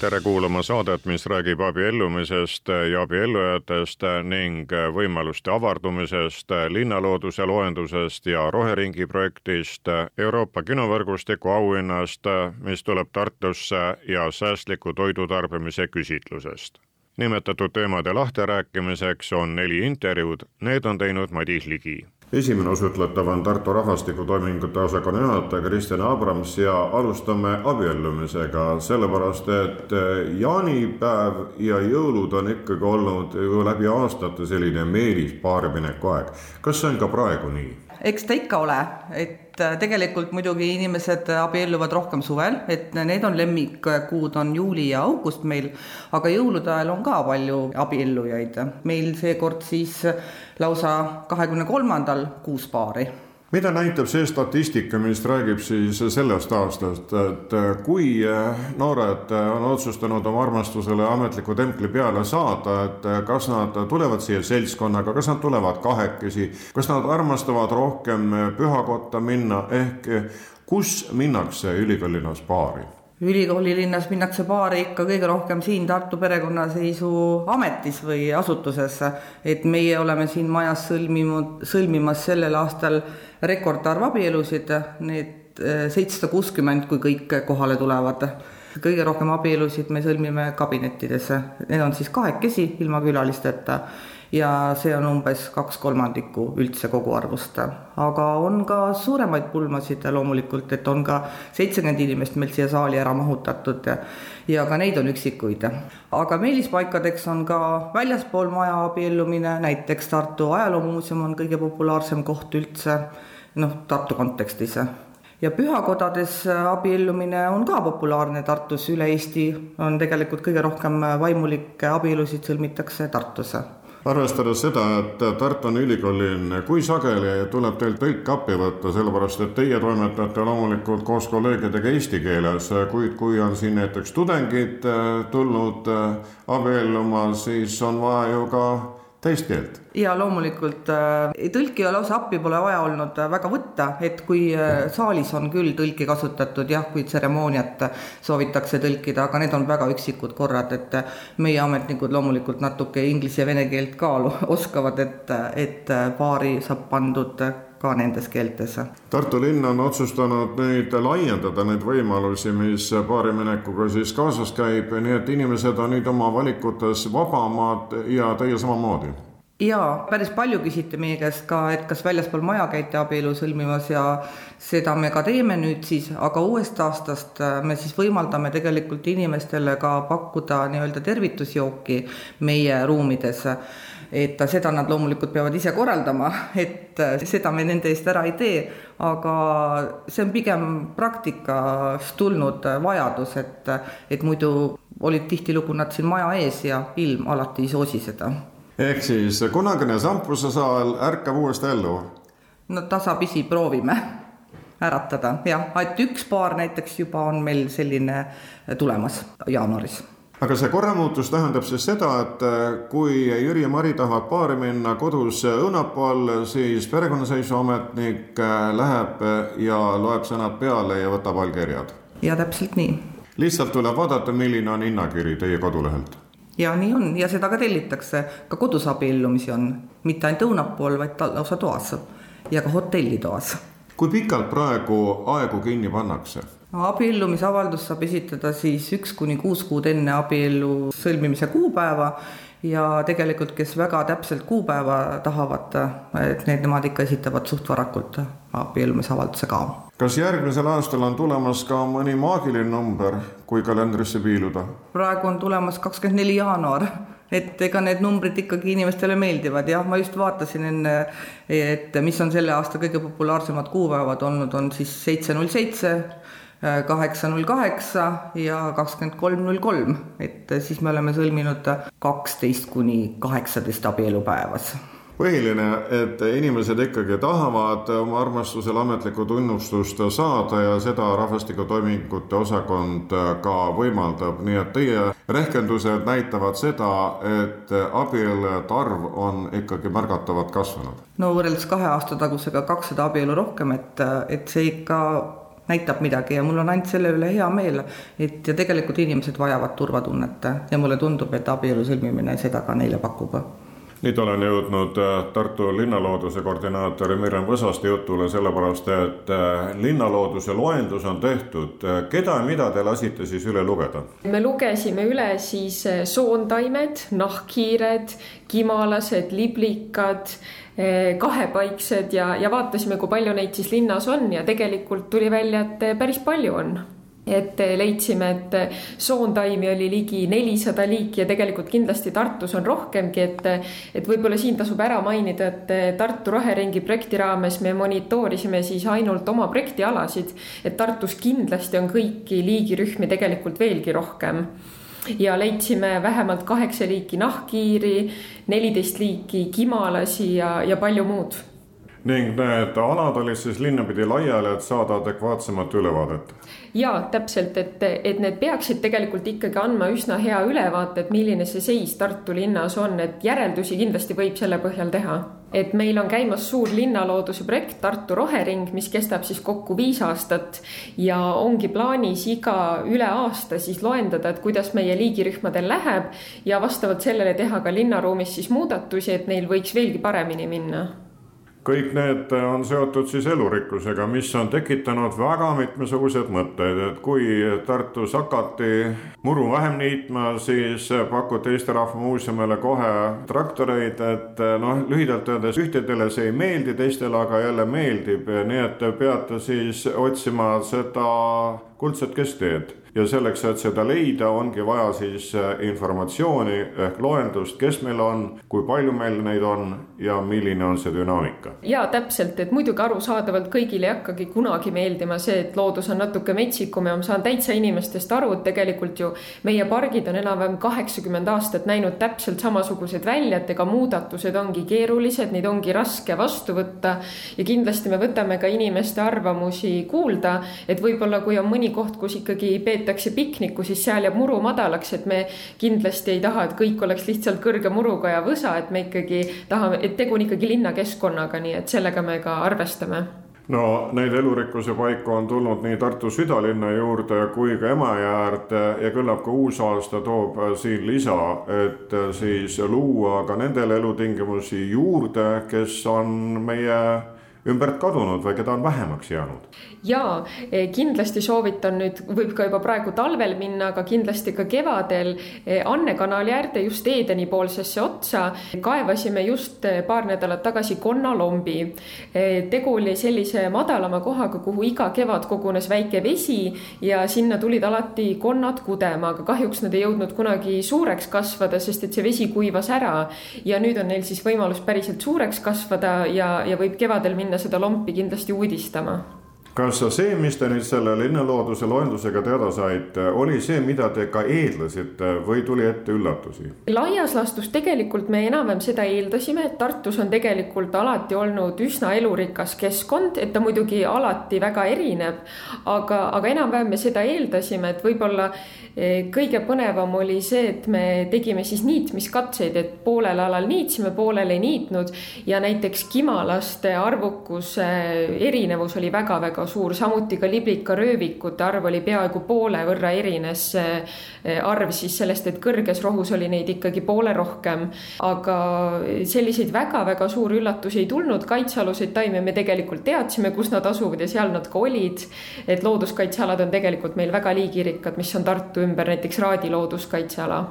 tere kuulama saadet, mis räägib abiellumisest ja abiellujatest ning võimaluste avardumisest, linnalooduse loendusest ja Roheringi projektist, Euroopa kinovõrgustiku auhinnast, mis tuleb Tartusse ja säästliku toidutarbimise küsitlusest. Nimetatud teemade lahtirääkimiseks on neli intervjuud, need on teinud Madis Ligi esimene osutletav on Tartu rahvastikutoimingute osakonna juhataja Kristjan Abrams ja alustame abiellumisega, sellepärast et eh, jaanipäev ja jõulud on ikkagi olnud ju läbi aastate selline meelis paarimineku aeg. kas see on ka praegu nii? eks ta ikka ole, et tegelikult muidugi inimesed abielluvad rohkem suvel, et need on lemmikkuud, on juuli ja august meil, aga jõulude ajal on ka palju abiellujaid. meil seekord siis lausa kahekümne kolmandal kuus paari mida näitab see statistika, mis räägib siis sellest aastast, et kui noored on otsustanud oma armastusele ametliku templi peale saada, et kas nad tulevad siia seltskonnaga, kas nad tulevad kahekesi, kas nad armastavad rohkem pühakotta minna, ehk kus minnakse ülikoolilinnas paari? ülikoolilinnas minnakse paari ikka kõige rohkem siin Tartu Perekonnaseisuametis või asutuses, et meie oleme siin majas sõlminud, sõlmimas sellel aastal rekordarv abielusid, need eh, seitsesada kuuskümmend, kui kõik kohale tulevad. kõige rohkem abielusid me sõlmime kabinettides, need on siis kahekesi ilma külalisteta ja see on umbes kaks kolmandikku üldse koguarvust. aga on ka suuremaid pulmasid loomulikult, et on ka seitsekümmend inimest meil siia saali ära mahutatud ja, ka neid on üksikuid. aga meelispaikadeks on ka väljaspool maja abiellumine, näiteks Tartu Ajaloomuuseum on kõige populaarsem koht üldse, noh, Tartu kontekstis ja pühakodades abiellumine on ka populaarne Tartus, üle Eesti on tegelikult kõige rohkem vaimulikke abielusid sõlmitakse Tartus arvestades seda, et Tartu on ülikoolilinn, kui sageli tuleb teil tõlk appi võtta, sellepärast et teie toimetate loomulikult koos kolleegidega eesti keeles, kuid kui on siin näiteks tudengid äh, tulnud äh, abielluma, siis on vaja ju ka teist keelt? ja loomulikult äh, tõlki lausa appi pole vaja olnud äh, väga võtta, et kui äh, saalis on küll tõlki kasutatud jah, kui tseremooniat soovitakse tõlkida, aga need on väga üksikud korrad, et meie ametnikud loomulikult natuke inglise ja vene keelt ka oskavad, et, et paari saab pandud ka nendes keeltes. Tartu linn on otsustanud nüüd laiendada neid võimalusi, mis paariminekuga siis kaasas käib, nii et inimesed on nüüd oma valikutes vabamad ja teie samamoodi. Jaa, päris palju küsiti meie käest ka, et kas väljaspool maja käite abielu sõlmimas ja seda me ka teeme nüüd siis, aga uuest aastast me siis võimaldame tegelikult inimestele ka pakkuda nii-öelda tervitusjooki meie ruumides et seda nad loomulikult peavad ise korraldama, et seda me nende eest ära ei tee, aga see on pigem praktikast tulnud vajadus, et, et muidu olid tihtilugu nad siin maja ees ja ilm alati ei soosi seda. ehk siis kunagine Sampruse saal ärkab uuesti ellu? no tasapisi proovime äratada jah, et üks paar näiteks juba on meil selline tulemas jaanuaris aga see korramuutus tähendab siis seda, et äh, kui Jüri ja Mari tahavad paari minna kodus õunapuu all, siis perekonnaseisuametnik äh, läheb ja loeb sõnad peale ja võtab allkirjad. ja täpselt nii. lihtsalt tuleb vaadata, milline on hinnakiri teie kodulehelt. ja nii on ja seda ka tellitakse, ka kodus abiellumisi on, mitte ainult õunapuu all, vaid lausa toas ja ka hotellitoas. kui pikalt praegu aegu kinni pannakse? Abiellumisavaldus saab esitada siis üks kuni kuus kuud enne abiellu sõlmimise kuupäeva ja tegelikult, kes väga täpselt kuupäeva tahavad, et need nemad ikka esitavad suht varakult abiellumisavalduse ka. kas järgmisel aastal on tulemas ka mõni maagiline number, kui kalendrisse piiluda? praegu on tulemas kakskümmend neli jaanuar et ega need numbrid ikkagi inimestele meeldivad, jah, ma just vaatasin enne, et mis on selle aasta kõige populaarsemad kuupäevad olnud, on siis seitse null seitse, kaheksa null kaheksa ja kakskümmend kolm null kolm, et siis me oleme sõlminud kaksteist kuni kaheksateist abielu päevas. Põhiline, et inimesed ikkagi tahavad oma armastusele ametlikku tunnustust saada ja seda rahvastikutoimingute osakond ka võimaldab, nii et teie rehkendused näitavad seda, et abiellujate arv on ikkagi märgatavalt kasvanud. no võrreldes kahe aasta tagusega kakssada abielu rohkem, et, et see ikka näitab midagi ja mul on ainult selle üle hea meel, et ja tegelikult inimesed vajavad turvatunnet ja mulle tundub, et abielu sõlmimine seda ka neile pakub nüüd olen jõudnud äh, Tartu linnalooduse koordinaatori Mirjam Võsaste jutule, sellepärast et äh, linnalooduse loendus on tehtud. Äh, keda ja mida te lasite siis üle lugeda? me lugesime üle siis soontaimed, nahkhiired, kimalased, liblikad kahepaiksed ja, ja vaatasime, kui palju neid siis linnas on ja tegelikult tuli välja, et päris palju on. Et leidsime, et soontaimi oli ligi nelisada liiki ja tegelikult kindlasti Tartus on rohkemgi, et, et võib-olla siin tasub ära mainida, et Tartu Roheringi projekti raames me monitoorisime siis ainult oma projektialasid, et Tartus kindlasti on kõiki liigirühmi tegelikult veelgi rohkem ja leidsime vähemalt kaheksa liiki nahkhiiri, neliteist liiki kimalasi ja, ja palju muud ning need alad olid siis linnapidi laiali, et saada adekvaatsemat ülevaadet? ja täpselt, et, et need peaksid tegelikult ikkagi andma üsna hea ülevaate, et milline see seis Tartu linnas on, et järeldusi kindlasti võib selle põhjal teha. Et meil on käimas suur linnalooduse projekt Tartu Rohering, mis kestab siis kokku viis aastat ja ongi plaanis iga üle aasta siis loendada, et kuidas meie liigirühmadel läheb ja vastavalt sellele teha ka linnaruumis siis muudatusi, et neil võiks veelgi paremini minna kõik need on seotud siis elurikkusega, mis on tekitanud väga mitmesuguseid mõtteid, et kui Tartus hakati muru vähem niitma, siis pakuti Eesti Rahva Muuseumile kohe traktoreid, et noh, lühidalt öeldes ühtedele see ei meeldi, teistele aga jälle meeldib, nii et te peate siis otsima seda kuldset keskteed ja selleks, et seda leida, ongi vaja siis äh, informatsiooni ehk loendust, kes meil on, kui palju meil neid on ja milline on see dünaamika. ja täpselt, et muidugi arusaadavalt kõigile ei hakkagi kunagi meeldima see, et loodus on natuke metsikum ja ma saan täitsa inimestest aru, et tegelikult ju meie pargid on enam-vähem kaheksakümmend aastat näinud täpselt samasugused välja, et ega muudatused ongi keerulised, neid ongi raske vastu võtta. Ja kindlasti me võtame ka inimeste arvamusi kuulda, et võib-olla kui on mõni koht, kus ikkagi peetakse pikniku, siis seal jääb muru madalaks, et me kindlasti ei taha, et kõik oleks lihtsalt kõrge muruga ja võsa, et me ikkagi tahame, et tegu on ikkagi linnakeskkonnaga, nii et sellega me ka arvestame. No neid elurikkuse paiku on tulnud nii Tartu südalinna juurde kui ka Emajõe äärde ja küllap ka uusaasta toob siin lisa, et siis luua ka nendele elutingimusi juurde, kes on meie ümbert kadunud või keda on vähemaks jäänud? ja eh, kindlasti soovitan nüüd, võib ka juba praegu talvel minna, aga kindlasti ka kevadel eh, Anne kanali äärde just Eedeni poolsesse otsa. kaevasime just eh, paar nädalat tagasi konnalombi. tegu oli sellise madalama kohaga, kuhu iga kevad kogunes väike vesi ja sinna tulid alati konnad kudema, aga kahjuks nad ei jõudnud kunagi suureks kasvada, sest et see vesi kuivas ära. ja nüüd on neil siis võimalus päriselt suureks kasvada ja, ja võib kevadel minna minna seda lompi kindlasti uudistama kas see, mis te nüüd selle linnulooduse loendusega teada saite, oli see, mida te ka eeldasite või tuli ette üllatusi? laias laastus tegelikult me enam-vähem seda eeldasime, et Tartus on tegelikult alati olnud üsna elurikas keskkond, et ta muidugi alati väga erineb. aga, aga enam-vähem me seda eeldasime, et võib-olla e, kõige põnevam oli see, et me tegime siis niitmiskatseid, et poolel alal niitsime, poolel ei niitnud ja näiteks kimalaste arvukuse erinevus oli väga-väga väga suur, samuti ka liblikaröövikute arv oli peaaegu poole võrra erines arv siis sellest, et kõrges rohus oli neid ikkagi poole rohkem. aga selliseid väga-väga suuri üllatusi ei tulnud, kaitsealuseid taimi me tegelikult teadsime, kus nad asuvad ja seal nad ka olid. et looduskaitsealad on tegelikult meil väga liigirikkad, mis on Tartu ümber, näiteks Raadi looduskaitseala.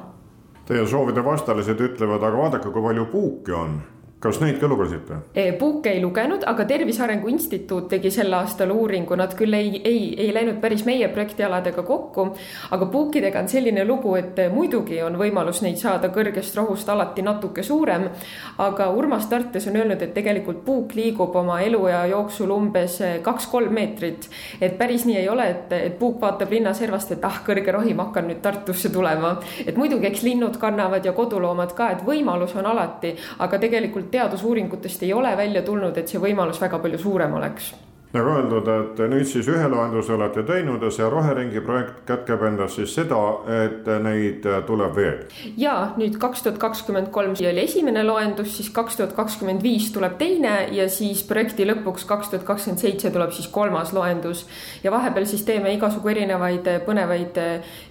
Teie soovide vastalised ütlevad, aga vaadake, kui palju puuke on kas neid ka lugesite? Puuke ei lugenud, aga Tervise Arengu Instituut tegi sel aastal uuringu, nad küll ei, ei, ei läinud päris meie projektialadega kokku. aga puukidega on selline lugu, et muidugi on võimalus neid saada kõrgest rohust alati natuke suurem. aga Urmas Tartes on öelnud, et tegelikult puuk liigub oma eluea jooksul umbes kaks-kolm meetrit. et päris nii ei ole, et, et puuk vaatab linnaservast, et ah, kõrge rohi, ma hakkan nüüd Tartusse tulema. et muidugi, eks linnud kannavad ja koduloomad ka, et võimalus on alati, aga tegelikult teadusuuringutest ei ole välja tulnud, et see võimalus väga palju suurem oleks nagu öeldud, et nüüd siis ühe loenduse olete teinud ja see Roheringi projekt kätkeb endas siis seda, et neid tuleb veel. ja nüüd kaks tuhat kakskümmend kolm oli esimene loendus, siis kaks tuhat kakskümmend viis tuleb teine ja siis projekti lõpuks kaks tuhat kakskümmend seitse tuleb siis kolmas loendus. ja vahepeal siis teeme igasugu erinevaid põnevaid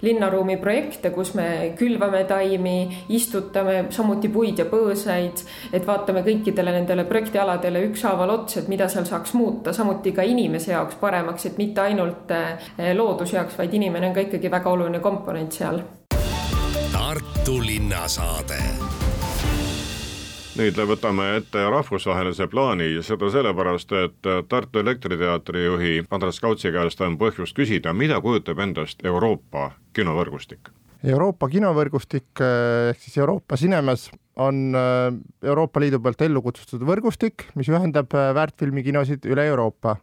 linnaruumi projekte, kus me külvame taimi, istutame samuti puid ja põõsaid, et vaatame kõikidele nendele projektialadele ükshaaval otsa, et mida seal saaks muuta, samuti muuti ka inimese jaoks paremaks, et mitte ainult eh, looduse jaoks, vaid inimene on ka ikkagi väga oluline komponent seal. Tartu linnasaade nüüd võtame ette rahvusvahelise plaani, seda sellepärast, et Tartu Elektriteatri juhi Andres Kautsi käest on põhjust küsida, mida kujutab endast Euroopa kinovõrgustik? Euroopa kinovõrgustik eh, ehk siis Euroopa Cinemas on eh, Euroopa Liidu poolt ellu kutsutud võrgustik, mis ühendab eh, väärtfilmikinosid üle Euroopa.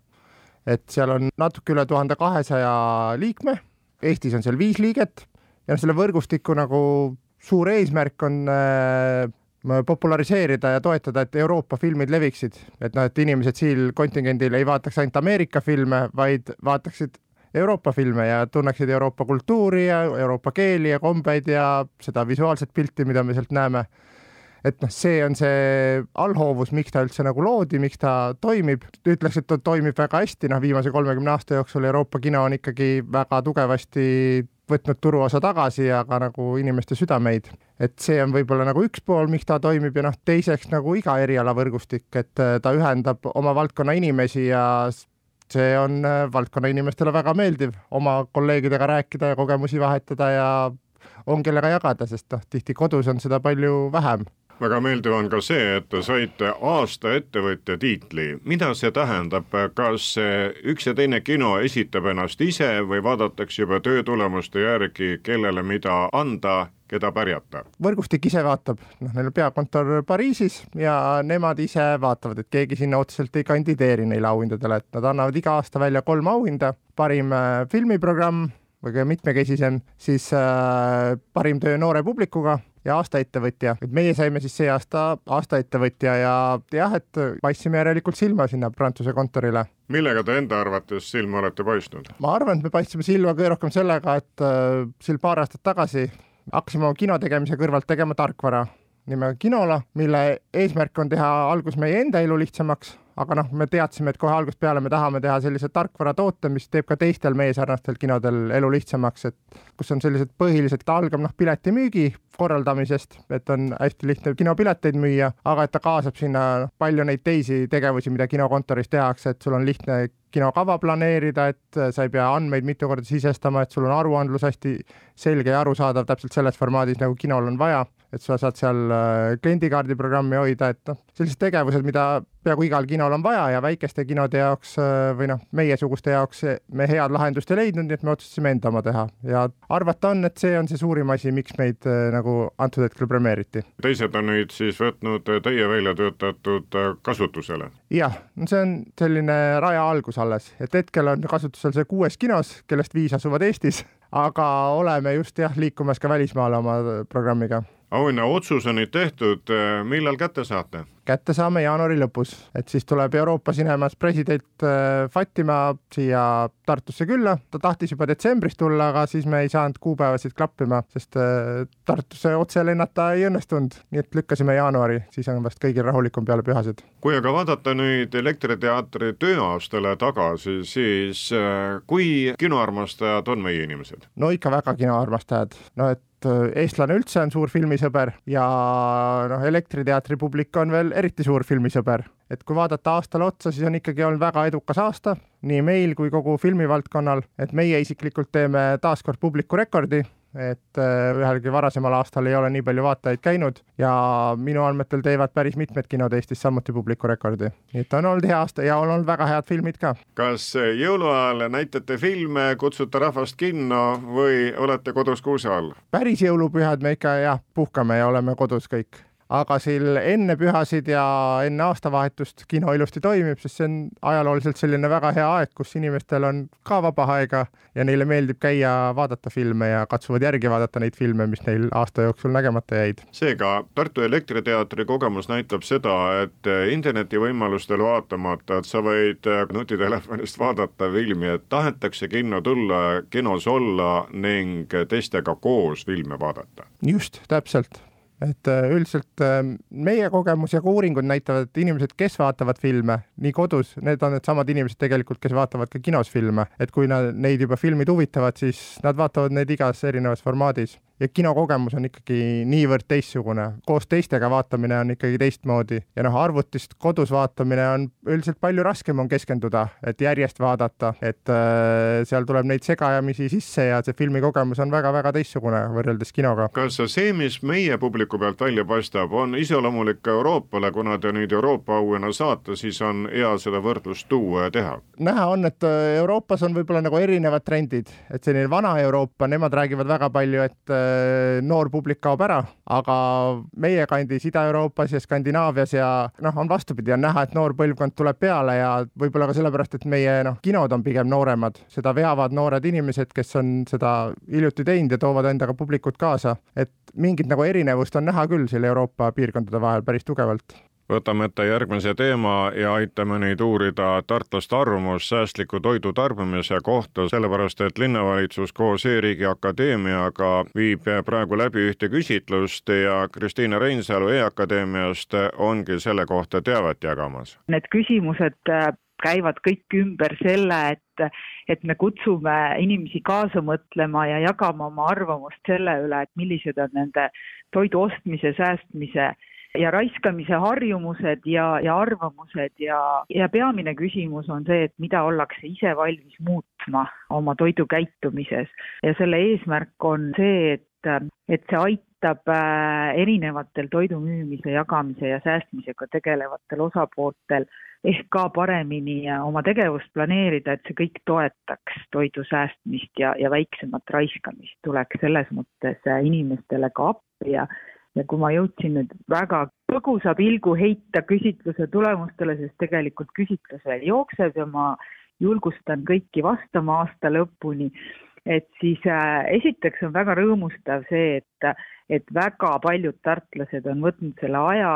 et seal on natuke üle tuhande kahesaja liikme, Eestis on seal viis liiget ja noh, selle võrgustiku nagu suur eesmärk on populariseerida ja toetada, et Euroopa filmid leviksid, et noh, et inimesed siin kontingendil ei vaataks ainult Ameerika filme, vaid vaataksid Euroopa filme ja tunneksid Euroopa kultuuri ja Euroopa keeli ja kombeid ja seda visuaalset pilti, mida me sealt näeme. et noh, see on see allhoovus, miks ta üldse nagu loodi, miks ta toimib, ütleks, et ta toimib väga hästi, noh, viimase kolmekümne aasta jooksul Euroopa kino on ikkagi väga tugevasti võtnud turuosa tagasi ja ka nagu inimeste südameid. et see on võib-olla nagu üks pool, miks ta toimib ja noh, teiseks nagu iga erialavõrgustik, et ta ühendab oma valdkonna inimesi ja see on äh, valdkonna inimestele väga meeldiv oma kolleegidega rääkida ja kogemusi vahetada ja on kellega jagada, sest noh, tihti kodus on seda palju vähem väga meeldiv on ka see, et te saite aasta ettevõtja tiitli. mida see tähendab, kas üks ja teine kino esitab ennast ise või vaadatakse juba töö tulemuste järgi, kellele mida anda keda pärjata? võrgustik ise vaatab, noh, neil on peakontor Pariisis ja nemad ise vaatavad, et keegi sinna otseselt ei kandideeri neile auhindadele, et nad annavad iga aasta välja kolm auhinda, parim äh, filmiprogramm kõige mitmekesisem, siis äh, parim töö noore publikuga ja aasta ettevõtja, et meie saime siis see aasta aasta ettevõtja ja jah, et paistsime järelikult silma sinna Prantsuse kontorile. millega te enda arvates silma olete paistnud? ma arvan, et me paistsime silma kõige rohkem sellega, et äh, siin paar aastat tagasi hakkasime oma kino tegemise kõrvalt tegema tarkvara nimega Kinola, mille eesmärk on teha algus meie enda elu lihtsamaks, aga noh, me teadsime, et kohe algusest peale me tahame teha sellise tarkvaratoote, mis teeb ka teistel meie sarnastel kinodel elu lihtsamaks, et kus on sellised põhilised, ta algab noh, piletimüügi korraldamisest, et on hästi lihtne kinopileteid müüa, aga et ta kaasab sinna palju neid teisi tegevusi, mida kinokontoris tehakse, et sul on lihtne kinokava planeerida, et sa ei pea andmeid mitu korda sisestama, et sul on aruandlus hästi selge ja arusaadav täpselt selles formaadis, nagu kinol on vaja et sa saad seal äh, kliendikaardi programmi hoida, et noh, sellised tegevused, mida peaaegu igal kinol on vaja ja väikeste kinode jaoks äh, või noh, meiesuguste jaoks me head lahendust ei leidnud, nii et me otsustasime enda oma teha ja arvata on, et see on see suurim asi, miks meid äh, nagu antud hetkel premeeriti. teised on nüüd siis võtnud teie välja töötatud kasutusele? jah, no see on selline raja algus alles, et hetkel on kasutusel see kuues kinos, kellest viis asuvad Eestis, aga oleme just jah, liikumas ka välismaale oma programmiga auhinna otsus on nüüd tehtud, millal kätte saate? kätte saame jaanuari lõpus, et siis tuleb Euroopa Cinemas president äh, Fatima siia Tartusse külla, ta tahtis juba detsembris tulla, aga siis me ei saanud kuupäevasid klappima, sest äh, Tartusse otse lennata ei õnnestunud, nii et lükkasime jaanuari, siis on vast kõigil rahulikum peale pühasid. kui aga vaadata nüüd Elektriteatri tööaastale tagasi, siis kui kinoarmastajad on meie inimesed? no ikka väga kinoarmastajad, no et et eestlane üldse on suur filmisõber ja noh, Elektriteatri publik on veel eriti suur filmisõber. et kui vaadata aastale otsa, siis on ikkagi olnud väga edukas aasta nii meil kui kogu filmivaldkonnal, et meie isiklikult teeme taaskord publiku rekordi et äh, ühelgi varasemal aastal ei ole nii palju vaatajaid käinud ja minu andmetel teevad päris mitmed kinod Eestis samuti publikurekordi. nii et on olnud hea aasta ja on olnud väga head filmid ka. kas jõuluajal näitate filme, kutsute rahvast kinno või olete kodus kuuse all? päris jõulupühad me ikka jah, puhkame ja oleme kodus kõik aga seal enne pühasid ja enne aastavahetust kino ilusti toimib, sest see on ajalooliselt selline väga hea aeg, kus inimestel on ka vaba aega ja neile meeldib käia, vaadata filme ja katsuvad järgi vaadata neid filme, mis neil aasta jooksul nägemata jäid. seega Tartu Elektriteatri kogemus näitab seda, et interneti võimalustel vaatamata, et sa võid nutitelefonist vaadata filmi, et tahetakse kinno tulla, kinos olla ning teistega koos filme vaadata. just, täpselt et äh, üldiselt äh, meie kogemus ja ka uuringud näitavad, et inimesed, kes vaatavad filme nii kodus, need on needsamad inimesed tegelikult, kes vaatavad ka kinos filme, et kui nad, neid juba filmid huvitavad, siis nad vaatavad neid igas erinevas formaadis ja kinokogemus on ikkagi niivõrd teistsugune, koos teistega vaatamine on ikkagi teistmoodi ja noh, arvutist kodus vaatamine on üldiselt palju raskem on keskenduda, et järjest vaadata, et äh, seal tuleb neid segajamisi sisse ja see filmikogemus on väga-väga teistsugune võrreldes kinoga. kas see, mis meie publiku pealt välja paistab, on iseloomulik ka Euroopale, kuna te nüüd Euroopa auhinna saate, siis on hea seda võrdlust tuua ja teha? näha on, et äh, Euroopas on võib-olla nagu erinevad trendid, et selline vana Euroopa, nemad räägivad väga palju, et äh, noor publik kaob ära, aga meie kandis Ida-Euroopas ja Skandinaavias ja noh, on vastupidi, on näha, et noor põlvkond tuleb peale ja võib-olla ka sellepärast, et meie noh, kinod on pigem nooremad, seda veavad noored inimesed, kes on seda hiljuti teinud ja toovad endaga publikut kaasa, et mingit nagu erinevust on näha küll selle Euroopa piirkondade vahel päris tugevalt võtame ette järgmise teema ja aitame neid uurida tartlaste arvamust säästliku toidu tarbimise kohta, sellepärast et linnavalitsus koos E-riigi Akadeemiaga viib praegu läbi ühte küsitlust ja Kristiina Reinsalu E-akadeemiast ongi selle kohta teavet jagamas. Need küsimused äh, käivad kõik ümber selle, et, et me kutsume inimesi kaasa mõtlema ja jagama oma arvamust selle üle, et millised on nende toidu ostmise, säästmise ja raiskamise harjumused ja, ja arvamused ja, ja peamine küsimus on see, et mida ollakse ise valmis muutma oma toidukäitumises. Ja selle eesmärk on see, et, et see aitab äh, erinevatel toidu müümise, jagamise ja säästmisega tegelevatel osapooltel ehk ka paremini oma tegevust planeerida, et see kõik toetaks toidu säästmist ja, ja väiksemat raiskamist, tuleks selles mõttes inimestele ka appi ja ja kui ma jõudsin nüüd väga põgusa pilgu heita küsitluse tulemustele, sest tegelikult küsitlus veel jookseb ja ma julgustan kõiki vastama aasta lõpuni, et siis äh, esiteks on väga rõõmustav see, et, et väga paljud tartlased on võtnud selle aja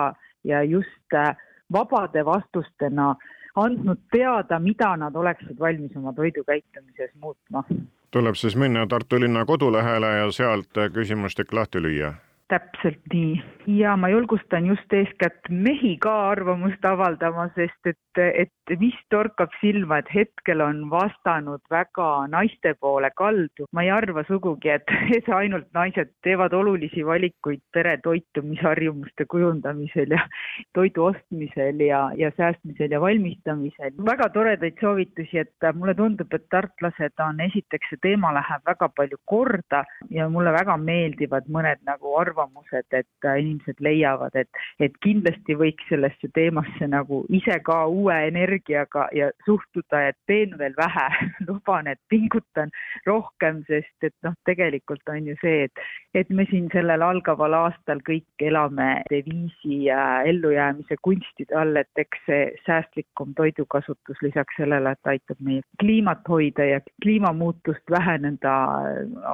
ja just äh, vabade vastustena andnud teada, mida nad oleksid valmis oma toidukäitumises muutma. tuleb siis minna Tartu linna kodulehele ja sealt küsimustik lahti lüüa täpselt nii ja ma julgustan just eeskätt mehi ka arvamust avaldama, sest et, et mis torkab silma, et hetkel on vastanud väga naiste poole kaldu. ma ei arva sugugi, et, et ainult naised teevad olulisi valikuid pere toitumisharjumuste kujundamisel ja toidu ostmisel ja, ja säästmisel ja valmistamisel. väga toredaid soovitusi, et mulle tundub, et tartlased on, esiteks see teema läheb väga palju korda ja mulle väga meeldivad mõned nagu arvamused arvamused, et äh, inimesed leiavad, et, et kindlasti võiks sellesse teemasse nagu ise ka uue energiaga ja suhtuda, et teen veel vähe luban, et pingutan rohkem, sest et noh, tegelikult on ju see, et, et me siin sellel algaval aastal kõik elame deviisi ja ellujäämise kunstide all, et eks see säästlikum toidukasutus lisaks sellele, et aitab meie kliimat hoida ja kliimamuutust väheneda,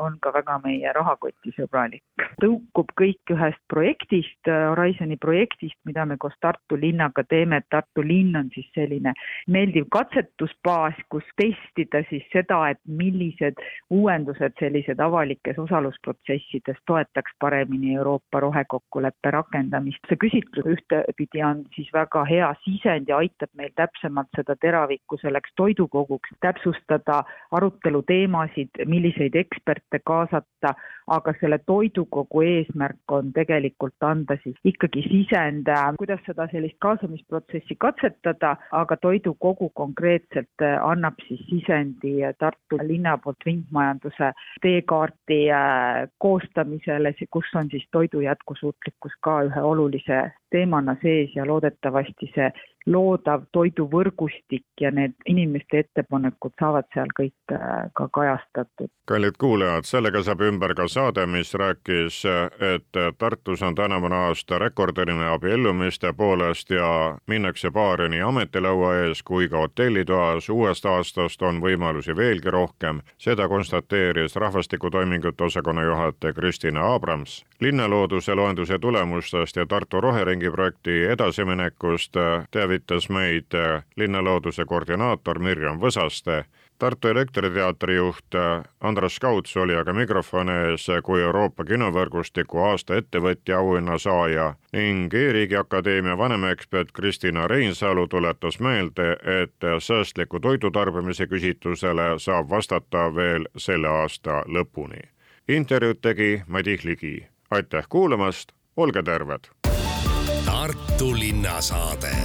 on ka väga meie rahakotisõbralik. tõukub kõik ühest projektist, Horizoni projektist, mida me koos Tartu linnaga teeme, et Tartu linn on siis selline meeldiv katsetusbaas, kus testida siis seda, et millised uuendused sellised avalikes osalusprotsessides toetaks paremini Euroopa rohekokkuleppe rakendamist. see küsitlus ühtepidi on siis väga hea sisend ja aitab meil täpsemalt seda teravikku selleks toidukoguks täpsustada, arutelu teemasid, milliseid eksperte kaasata, aga selle toidukogu eesmärk eesmärk on tegelikult anda siis ikkagi sisend, äh, kuidas seda sellist kaasamisprotsessi katsetada, aga toidukogu konkreetselt äh, annab siis sisendi Tartu linna poolt ringmajanduse teekaarti äh, koostamisele, kus on siis toidu jätkusuutlikkus ka ühe olulise teemana sees ja loodetavasti see loodav toiduvõrgustik ja need inimeste ettepanekud saavad seal kõik äh, ka kajastatud. kallid kuulajad, sellega saab ümber ka saade, mis rääkis, et Tartus on tänavune aasta rekordiline abiellumiste poolest ja minnakse baari nii ametilaua ees kui ka hotellitoas. uuest aastast on võimalusi veelgi rohkem, seda konstateeris rahvastikutoimingute osakonna juhataja Kristina Abrams. linnalooduse loenduse tulemustest ja Tartu roheringi projekti edasiminekust teavitas teavitas meid äh, linnalooduse koordinaator Mirjam Võsaste. Tartu Elektriteatri juht äh, Andres Kauts oli aga mikrofoni ees kui Euroopa kinovõrgustiku aasta ettevõtja auhinna saaja ning E-riigi Akadeemia vanemekspert Kristina Reinsalu tuletas meelde, et säästliku toidutarbimise küsitlusele saab vastata veel selle aasta lõpuni. intervjuud tegi Madis Ligi. aitäh kuulamast, olge terved! Tartu linnasaade